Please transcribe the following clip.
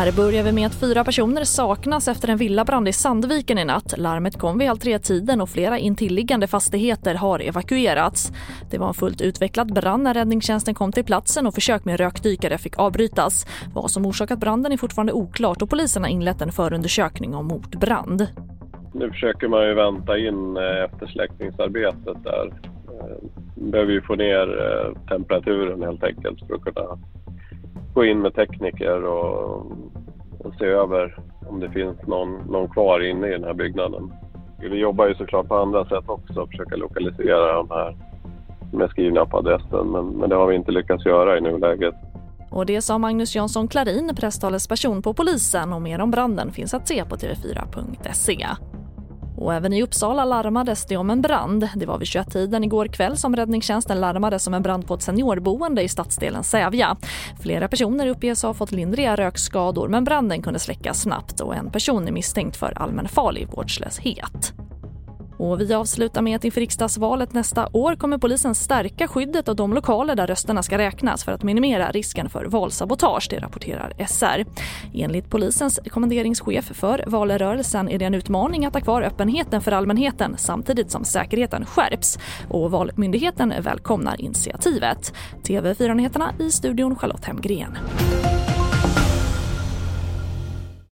Här börjar vi med att fyra personer saknas efter en villabrand i Sandviken i natt. Larmet kom vid halv tre-tiden och flera intilliggande fastigheter har evakuerats. Det var en fullt utvecklad brand när räddningstjänsten kom till platsen och försök med rökdykare fick avbrytas. Vad som orsakat branden är fortfarande oklart och polisen har inlett en förundersökning om mordbrand. Nu försöker man ju vänta in eh, eftersläckningsarbetet där. Eh, Behöver ju få ner eh, temperaturen helt enkelt för att kunna gå in med tekniker och, och se över om det finns någon, någon kvar inne i den här byggnaden. Vi jobbar ju såklart på andra sätt också, försöka lokalisera de här som är skrivna på adressen, men, men det har vi inte lyckats göra i nuläget. Och det sa Magnus Jansson Klarin, presstalesperson på polisen och mer om branden finns att se på tv4.se. Och även i Uppsala larmades det om en brand. Det var vid 21-tiden igår kväll som räddningstjänsten larmades om en brand på ett seniorboende i stadsdelen Sävja. Flera personer uppges ha fått lindriga rökskador men branden kunde släckas snabbt och en person är misstänkt för allmänfarlig vårdslöshet. Och vi avslutar med att inför riksdagsvalet nästa år kommer polisen stärka skyddet av de lokaler där rösterna ska räknas för att minimera risken för valsabotage, det rapporterar SR. Enligt polisens kommenderingschef för valrörelsen är det en utmaning att ha kvar öppenheten för allmänheten samtidigt som säkerheten skärps och Valmyndigheten välkomnar initiativet. TV4-nyheterna i studion Charlotte Hemgren.